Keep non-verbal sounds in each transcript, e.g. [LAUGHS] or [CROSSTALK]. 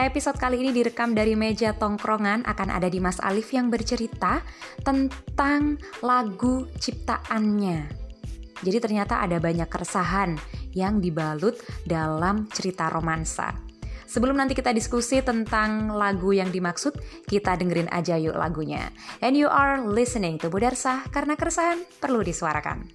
Episode kali ini direkam dari meja tongkrongan akan ada Dimas Alif yang bercerita tentang lagu ciptaannya. Jadi ternyata ada banyak keresahan yang dibalut dalam cerita romansa. Sebelum nanti kita diskusi tentang lagu yang dimaksud, kita dengerin aja yuk lagunya. And you are listening to Budarsah karena keresahan perlu disuarakan.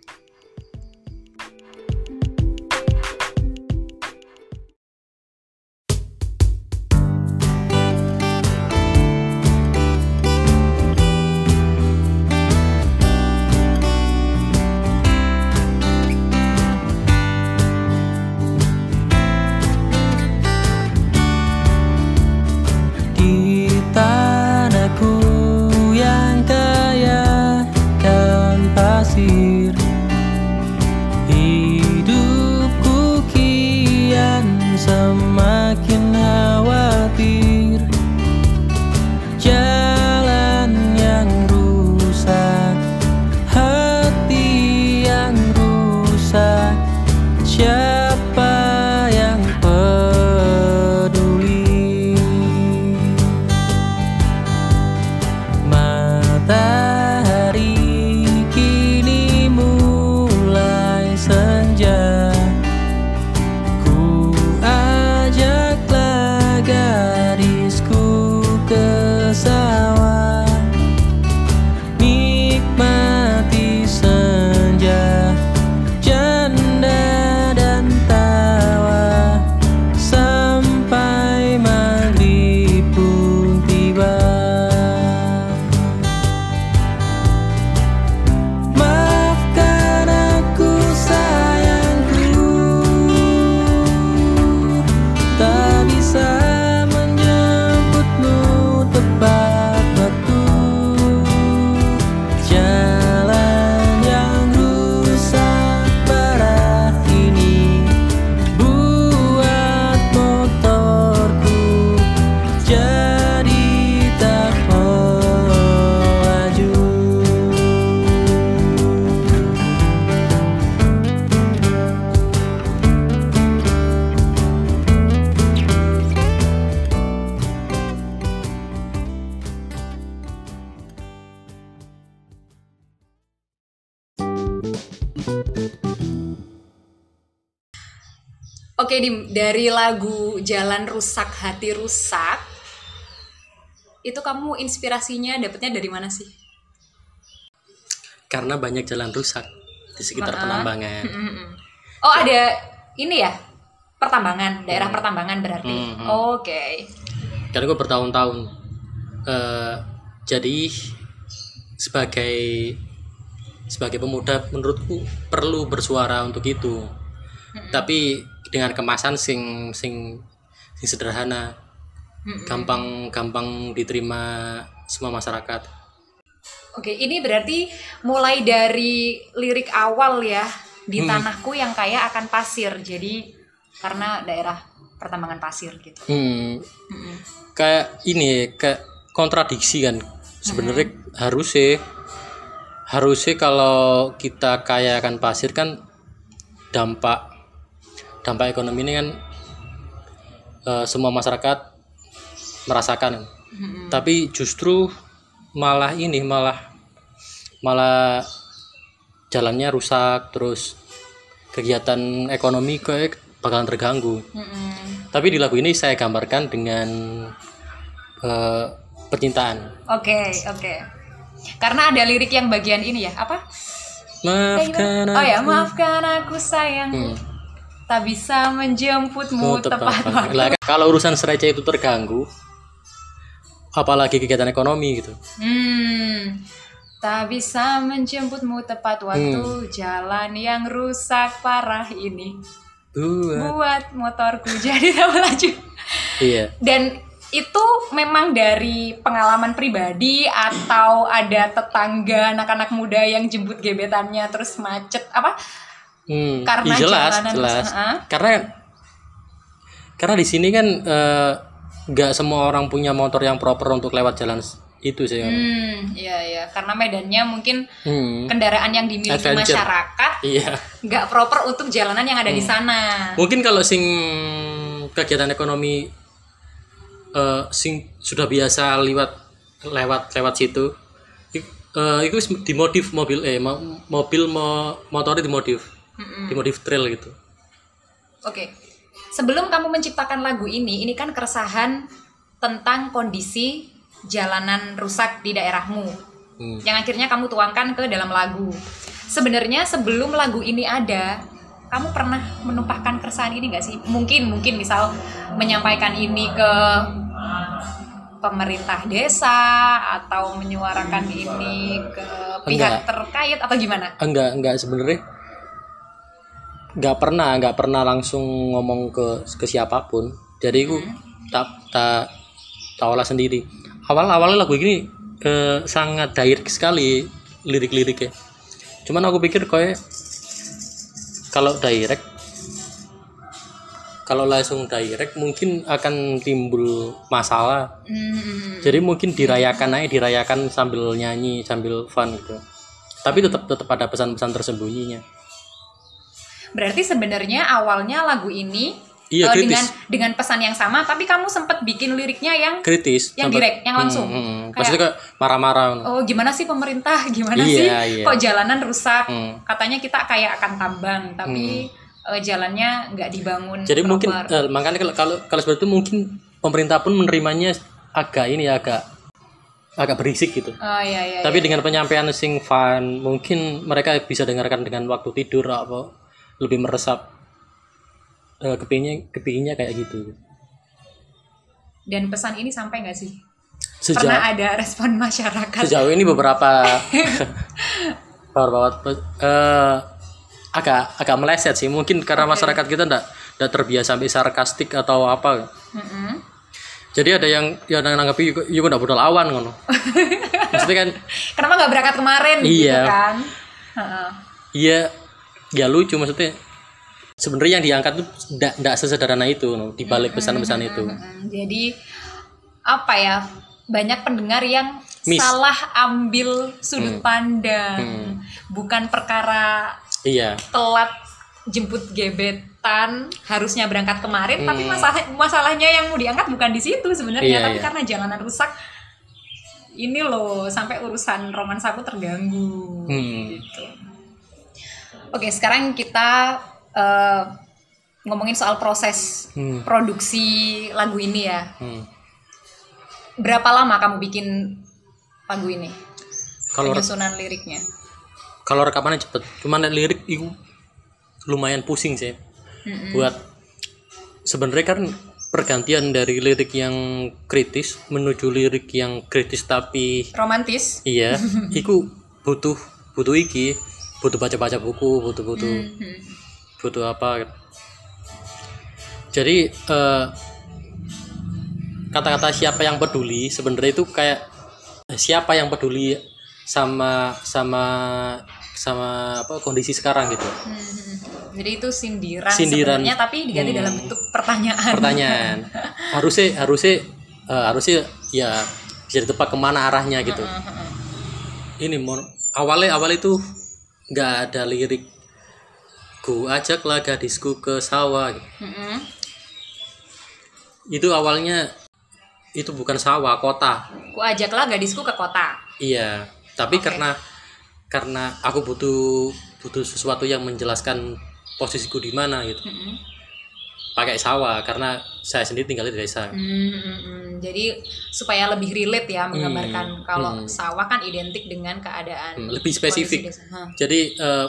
Oke, Dim, dari lagu Jalan Rusak Hati Rusak, itu kamu inspirasinya dapetnya dari mana sih? karena banyak jalan rusak di sekitar Maaf. penambangan. Oh, ada ini ya? Pertambangan, daerah pertambangan berarti. Hmm, hmm. Oke. Karena gue bertahun-tahun eh, jadi sebagai sebagai pemuda menurutku perlu bersuara untuk itu. Tapi dengan kemasan sing sing sing sederhana, gampang gampang diterima semua masyarakat. Oke, ini berarti mulai dari lirik awal ya di Hmm. tanahku yang kaya akan pasir. Jadi karena daerah pertambangan pasir gitu. Hmm, Mm-mm. kayak ini kayak kontradiksi kan sebenarnya harus sih harusnya kalau kita kaya akan pasir kan dampak dampak ekonomi ini kan eh, semua masyarakat merasakan Mm-mm. tapi justru malah ini malah malah jalannya rusak terus kegiatan ekonomi kayak bakalan terganggu Mm-mm. tapi di lagu ini saya gambarkan dengan eh, percintaan. Oke, oke. Karena ada lirik yang bagian ini ya, apa? Maafkan Oh ya, aku. maafkan aku sayang. Hmm. Tak bisa menjemputmu tepat waktu. Lah, kalau urusan serece itu terganggu, apalagi kegiatan ekonomi gitu. Hmm. Tak bisa menjemputmu tepat waktu Hmm. jalan yang rusak parah ini. Buat. Buat motorku jadi [LAUGHS] tak melaju. Iya. Dan itu memang dari pengalaman pribadi atau ada tetangga anak-anak muda yang jemput gebetannya terus macet apa? Hmm, Karena iya, jelas, jalanan jelas. sana. Karena karena di sini kan eh, nggak semua orang punya motor yang proper untuk lewat jalan itu sih. Hmm, iya iya, karena medannya mungkin Hmm, kendaraan yang dimiliki Adventure. masyarakat Iya. nggak proper untuk jalanan yang ada di Hmm. sana. Mungkin kalau sing kegiatan ekonomi eh, sing sudah biasa lewat lewat lewat situ I- eh, itu dimodif mobil eh mo- mobil mo, motornya dimodif dimodif trail gitu Oke. Sebelum kamu menciptakan lagu ini, ini kan keresahan tentang kondisi jalanan rusak di daerahmu. Hmm. Yang akhirnya kamu tuangkan ke dalam lagu. Sebenarnya sebelum lagu ini ada, kamu pernah menumpahkan keresahan ini gak sih? Mungkin, mungkin misal menyampaikan ini ke pemerintah desa atau menyuarakan ini ke pihak Enggak. terkait atau gimana? enggak enggak sebenarnya nggak pernah nggak pernah langsung ngomong ke ke siapa pun. Jadi aku tak tak tak olah sendiri. Awal awalnya lagu ini eh, sangat direct sekali lirik-liriknya. Cuman aku pikir kayak kalau direct kalau langsung direct mungkin akan timbul masalah. Hmm, jadi mungkin dirayakan aja dirayakan sambil nyanyi sambil fun gitu. Tapi tetap tetap ada pesan-pesan tersembunyinya Berarti sebenarnya awalnya lagu ini Iya, kritis. dengan dengan pesan yang sama, tapi kamu sempat bikin liriknya yang kritis Yang sampai- direct, yang langsung. Hmm, hmm. Kayak- maksudnya kayak marah-marah oh gimana sih pemerintah, [LAUGHS] gimana Iya, sih iya. kok jalanan rusak? Hmm. Katanya kita kayak akan tambang, tapi eh, jalannya nggak dibangun. jadi mungkin proper. eh, makanya kalau kalau kalau seperti itu mungkin pemerintah pun menerimanya agak ini ya agak agak berisik gitu Oh iya iya. tapi iya. dengan penyampaian sing fun mungkin mereka bisa dengarkan dengan waktu tidur apa lebih meresap eh, kepingnya kepingnya kayak gitu Dan pesan ini sampai nggak sih? sejauh Pernah ada respon masyarakat? sejauh ini beberapa [LAUGHS] beberapa eh, agak agak meleset sih mungkin karena masyarakat kita enggak enggak terbiasa sampai sarkastik atau apa Mm-mm. jadi ada yang yang nanggapi yuk yuk enggak budal awan ngono maksudnya kan [LAUGHS] Kenapa nggak berangkat kemarin? Gitu Iya. kan? Heeh. iya ya lucu maksudnya sebenarnya yang diangkat tuh enggak sesederhana itu no, di balik pesan-pesan itu Mm, Jadi apa ya? Banyak pendengar yang Miss. Hmm. salah ambil sudut pandang, bukan perkara iya telat jemput gebetan harusnya berangkat kemarin, tapi Hmm. masalah masalahnya yang mau diangkat bukan di situ sebenarnya, Iya, tapi iya. karena jalanan rusak. Ini loh sampai urusan romansaku terganggu. Hmm. Gitu. Oke, sekarang kita eh, ngomongin soal proses Hmm. produksi lagu ini ya. Hmm. Berapa lama kamu bikin lagu ini? kalau Penyusunan liriknya. kalau rekamannya cepet cuman lirik itu lumayan pusing sih buat sebenarnya kan pergantian dari lirik yang kritis menuju lirik yang kritis tapi Romantis. iya [LAUGHS] itu butuh butuh iki butuh baca baca buku butuh butuh Hmm. butuh apa jadi eh, kata-kata siapa yang peduli sebenarnya itu kayak eh, siapa yang peduli sama sama sama apa kondisi sekarang gitu Hmm. Jadi itu sindiran, Sindiran. sebenarnya tapi diganti Hmm. dalam bentuk pertanyaan. pertanyaan [LAUGHS] harusnya harusnya eh, harusnya ya bisa ditebak ke mana arahnya gitu ini mau awalnya awal itu nggak ada lirik ku ajaklah gadisku ke sawah gitu. Mm-mm. itu awalnya itu bukan sawah kota Ku ajaklah gadisku ke kota. iya tapi karena karena aku butuh butuh sesuatu yang menjelaskan posisiku di mana gitu Mm-mm. pakai sawah karena saya sendiri tinggal di desa Jadi supaya lebih relate ya menggambarkan kalau Hmm. sawah kan identik dengan keadaan Hmm, lebih spesifik jadi eh,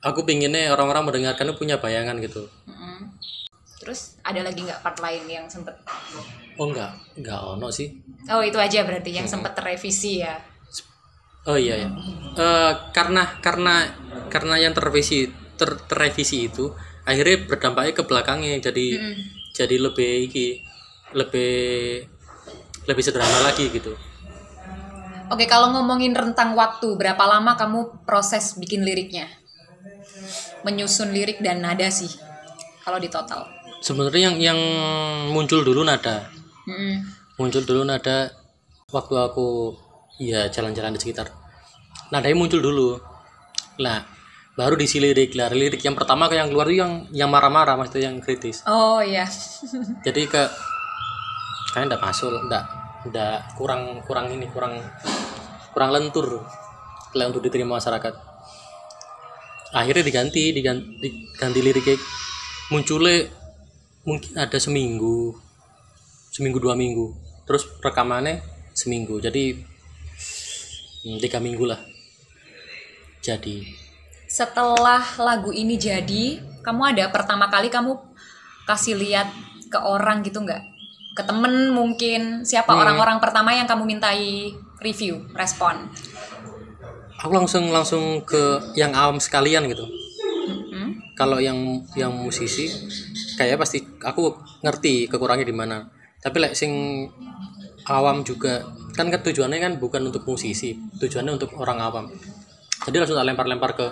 aku pinginnya orang-orang mendengarkan punya bayangan gitu Mm-mm. Terus ada lagi nggak part lain yang sempet? oh enggak enggak ono sih Oh itu aja berarti yang sempet terrevisi ya. oh iya ya Eh, karena karena karena yang terrevisi ter, terrevisi itu akhirnya berdampaknya ke belakangnya jadi Mm. jadi lebih iki lebih lebih sederhana lagi gitu Oke kalau ngomongin rentang waktu berapa lama kamu proses bikin liriknya? Menyusun lirik dan nada sih kalau di total. sebenarnya yang yang muncul dulu nada Mm-mm. muncul dulu nada waktu aku ya jalan-jalan di sekitar nadanya muncul dulu nah baru diisi lirik lah lirik yang pertama yang keluar itu yang yang marah-marah maksudnya yang kritis Oh iya. jadi ke kayak ndak masuk ndak ndak kurang kurang ini kurang kurang lentur. Lah untuk diterima masyarakat. Akhirnya diganti diganti, diganti liriknya. Munculnya mungkin ada seminggu seminggu dua minggu. Terus rekamannya seminggu jadi hmm, tiga minggu lah. Jadi. Setelah lagu ini jadi, kamu ada pertama kali kamu kasih lihat ke orang gitu nggak? Ke temen mungkin siapa Hmm. orang-orang pertama yang kamu mintai review, respon? aku langsung langsung ke yang awam sekalian gitu Hmm? kalau yang yang musisi kayak pasti aku ngerti kekurangnya di mana tapi lek sing awam juga kan kan tujuannya kan bukan untuk musisi tujuannya untuk orang awam jadi langsung tak lempar-lempar ke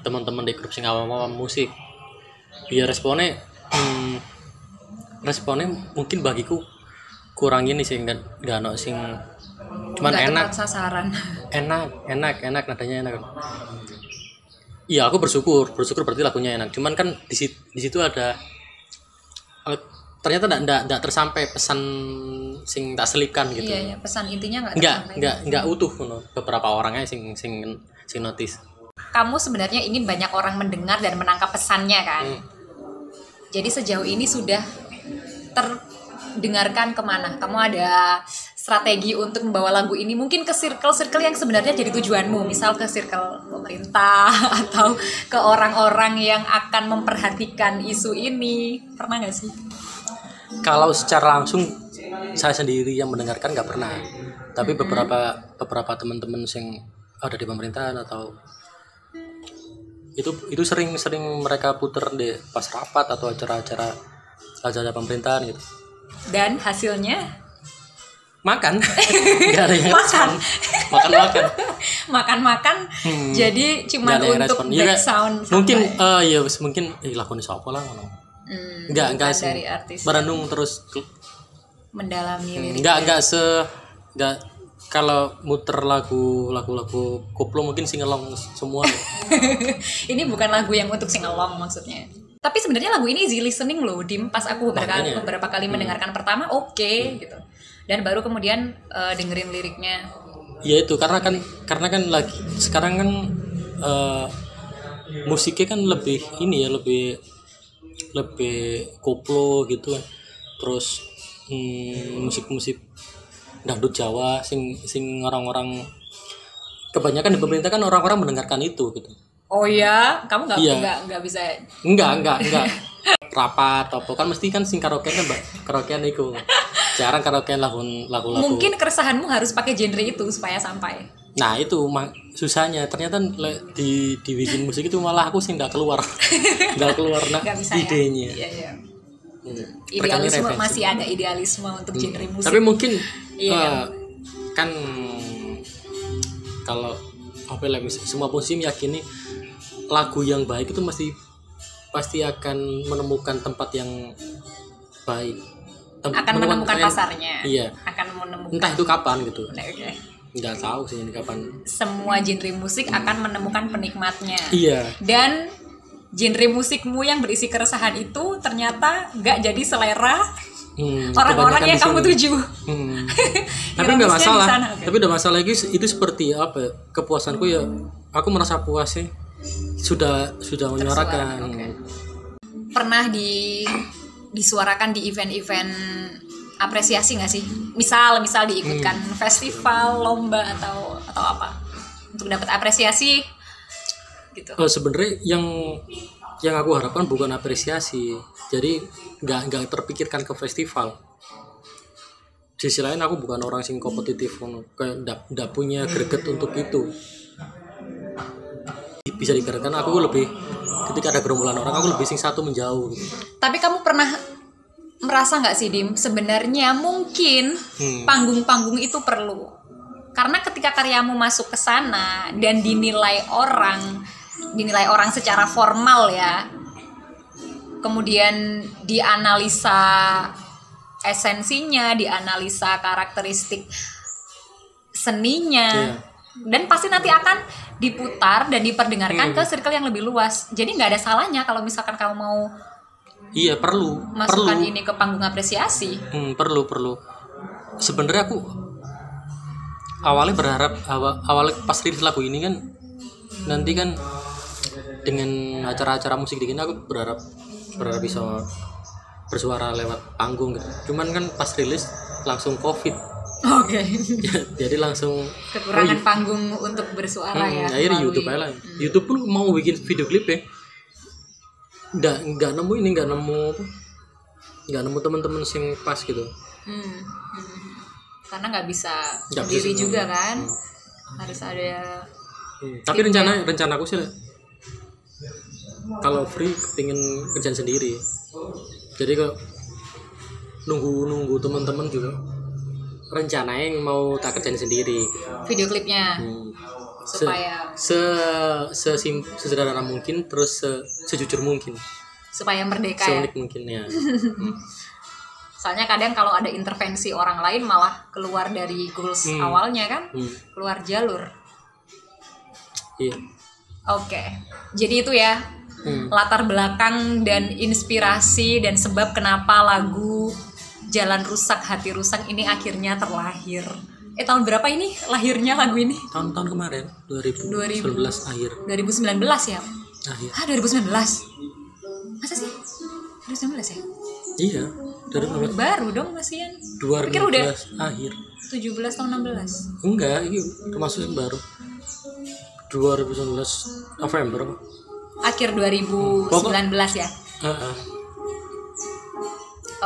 teman-teman di grup sing awam-awam musik biar responnya [CLEARS THROAT] hmm, responnya mungkin bagiku kurang ini sih nggak nggak ono sing cuman Nggak enak sasaran. [LAUGHS] enak enak enak nadanya enak iya aku bersyukur bersyukur berarti lagunya enak cuman kan di situ di situ ada eh, ternyata enggak enggak, enggak tersampai pesan sing tak selipkan gitu Iya, iya, pesan intinya nggak enggak tersampaikan. enggak enggak utuh ngono. beberapa orangnya sing sing sing notice Kamu sebenarnya ingin banyak orang mendengar dan menangkap pesannya kan? Hmm. Jadi sejauh ini sudah terdengarkan ke mana? Kamu ada strategi untuk membawa lagu ini mungkin ke circle-circle yang sebenarnya jadi tujuanmu, misal ke circle pemerintah [LAUGHS] atau ke orang-orang yang akan memperhatikan isu ini. Pernah nggak sih? kalau secara langsung saya sendiri yang mendengarkan nggak pernah tapi beberapa beberapa teman-teman sing ada di pemerintahan atau itu itu sering-sering mereka puter di pas rapat atau acara-acara acara pemerintahan gitu. Dan hasilnya? Makan. [LAUGHS] Nggak ada yang Makan. respon. Makan makan. [LAUGHS] Makan-makan. Hmm. jadi cuma untuk respon. Iya, back sound mungkin sampai- eh ya wis, mungkin eh lakukan siapa lah ngono. Hmm, nggak nggak dari artis. Berandung terus. Mendalami lirik nggak nggak se nggak kalau muter lagu lagu-lagu koplo mungkin singelong semua. [LAUGHS] Ini bukan lagu yang untuk sing along maksudnya tapi sebenarnya lagu ini easy listening loh dim. Pas aku beberapa Makanya. beberapa kali mendengarkan pertama oke gitu. Dan baru kemudian eh, dengerin liriknya. Ya itu karena kan karena kan lagi sekarang kan eh, musiknya kan lebih ini ya lebih lebih koplo gitu kan. Terus hmm, musik-musik dangdut Jawa sing sing orang-orang kebanyakan di pemerintah kan orang-orang mendengarkan itu gitu oh ya kamu nggak Iya. nggak nggak bisa enggak enggak enggak rapat apa kan mesti kan sing karaoke kan mbak? Karaokean itu jarang karaokean lagu lagu-lagu. Mungkin keresahanmu harus pakai genre itu supaya sampai. Nah itu susahnya. Ternyata le- di dibikin musik itu malah aku sih nggak keluar. [LAUGHS] Nggak keluar nah nggak bisa idenya. ya iya, iya. Hmm. idealisme masih ada idealisme untuk genre musik. Tapi mungkin Iya. eh, kan kalau apa ya mis- semua musisi meyakini lagu yang baik itu masih pasti akan menemukan tempat yang baik. Tem- akan menemukan tren- pasarnya Iya. akan menemukan Entah itu kapan gitu. Oke, oke. Nggak tahu sih ini kapan. semua genre musik akan menemukan penikmatnya Iya. dan genre musikmu yang berisi keresahan itu ternyata nggak jadi selera Hmm, orang-orang kebanyakan yang kamu tuju Hmm. [LAUGHS] tapi nggak masalah sana, oke. tapi udah masalah lagi itu seperti apa ya, kepuasanku ya aku merasa puas sih sudah sudah menyuarakan. oke. pernah di disuarakan di event-event apresiasi nggak sih? Misal misal diikutkan Hmm. festival lomba atau atau apa? Untuk dapat apresiasi gitu. Eh, sebenarnya yang yang aku harapkan bukan apresiasi. Jadi nggak nggak terpikirkan ke festival. Di sisi lain aku bukan orang sing kompetitif kayak ndak punya greget untuk itu bisa dikatakan aku lebih ketika ada gerombolan orang aku lebih sing satu menjauh gitu. Tapi kamu pernah merasa nggak sih Dim? Sebenarnya mungkin Hmm. panggung-panggung itu perlu. Karena ketika karyamu masuk ke sana dan dinilai orang, dinilai orang secara formal ya, kemudian dianalisa esensinya, dianalisa karakteristik seninya, Iya. Dan pasti nanti akan diputar dan diperdengarkan Hmm. ke circle yang lebih luas. Jadi nggak ada salahnya kalau misalkan kamu mau iya perlu masukkan perlu ini ke panggung apresiasi. Hmm, perlu perlu sebenarnya aku awalnya berharap awal awalnya pas rilis lagu ini kan nanti kan dengan acara-acara musik dingin aku berharap berharap bisa bersuara lewat panggung gitu. Cuman kan pas rilis langsung covid Oke. jadi langsung Kekurangan panggung untuk bersuara ya. Hmm, akhirnya melalui- YouTube aja lah. YouTube pun mau bikin video klip ya. Nggak nggak nemu ini nggak nemu apa? Nggak nemu teman-teman sing pas gitu. Hmm, hmm. Karena nggak bisa Nggak bisa sendiri sendiri. juga kan. Harus ada Hmm, Tapi rencana rencana aku sih kalau free pengen kerjaan sendiri. Jadi kalau nunggu nunggu teman-teman juga rencananya yang mau tak kerjain sendiri. video klipnya Hmm. Se, supaya se, sesim- sesederhana mungkin terus se, sejujur mungkin supaya merdeka ya. seunik mungkin ya [LAUGHS] Soalnya kadang kalau ada intervensi orang lain malah keluar dari goals Hmm. awalnya kan, Hmm, keluar jalur. iya Oke. Jadi itu ya Hmm. latar belakang dan inspirasi dan sebab kenapa lagu Jalan Rusak Hati Rusak ini akhirnya terlahir. Eh tahun berapa ini lahirnya lagu ini? tahun-tahun kemarin 2019 akhir 2019 ya? akhir Ah 2019. Masa sih? 2019 ya? iya 2019 Baru dong kasihan. 2019 Pikir udah. akhir 17 tahun 16. enggak ini termasuk yang baru 2019 November? Akhir 2019 ya. Ah, ah.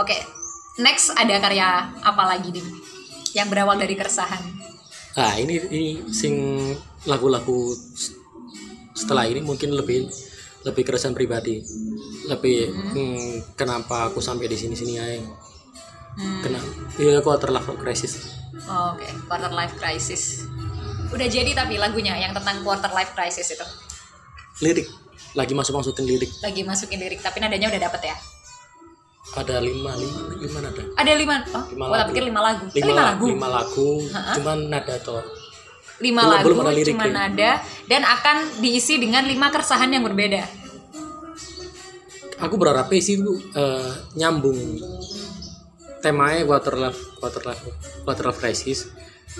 Oke. Next ada karya apa lagi nih? Yang berawal dari keresahan. Nah ini ini sing lagu-lagu setelah ini mungkin lebih lebih keresahan pribadi lebih hmm, kenapa aku sampai di sini sini aja Hmm. kenapa ya aku terlalu krisis Oh, Oke, quarter life crisis. Udah jadi tapi lagunya yang tentang quarter life crisis itu. lirik lagi masuk masukin lirik Lagi masukin lirik tapi nadanya udah dapet ya. Ada lima lima lima nada Ada lima, oh, Lima lagu. pikir lima lagu. Lima, lima lagu. lima lagu cuman nada toh Lima Belum- lagu belum ada lirik, cuma ya. nada dan akan diisi dengan lima keresahan yang berbeda. aku berharap sih itu eh, nyambung temanya water life water life water life crisis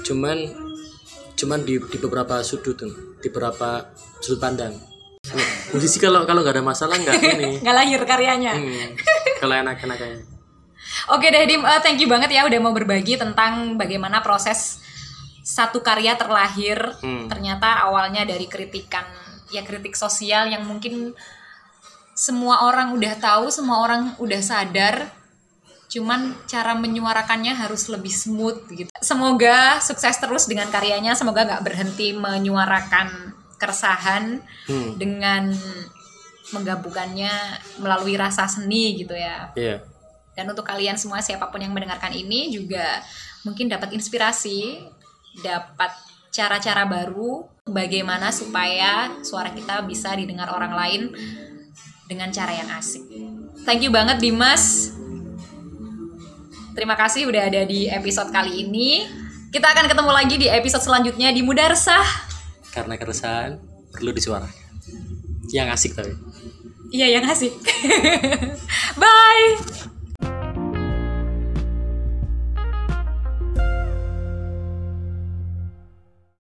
cuman cuman di, di beberapa sudut tuh, di beberapa sudut pandang musisi kalau kalau nggak ada masalah nggak [LAUGHS] ini Nggak lahir karyanya. hmm, kalau enak-enak aja Oke deh Dim, Eh, thank you banget ya udah mau berbagi tentang bagaimana proses satu karya terlahir. Hmm. Ternyata awalnya dari kritikan, ya kritik sosial yang mungkin semua orang udah tahu, semua orang udah sadar. Cuman cara menyuarakannya harus lebih smooth gitu. Semoga sukses terus dengan karyanya, semoga nggak berhenti menyuarakan keresahan hmm, dengan menggabungkannya melalui rasa seni gitu ya. iya Dan untuk kalian semua siapa pun yang mendengarkan ini juga mungkin dapat inspirasi, dapat cara-cara baru bagaimana supaya suara kita bisa didengar orang lain dengan cara yang asik. Thank you banget Dimas. Terima kasih udah ada di episode kali ini. Kita akan ketemu lagi di episode selanjutnya di Mudarsah. karena keresahan perlu disuarakan yang asik tapi Iya yang asik. [LAUGHS] Bye.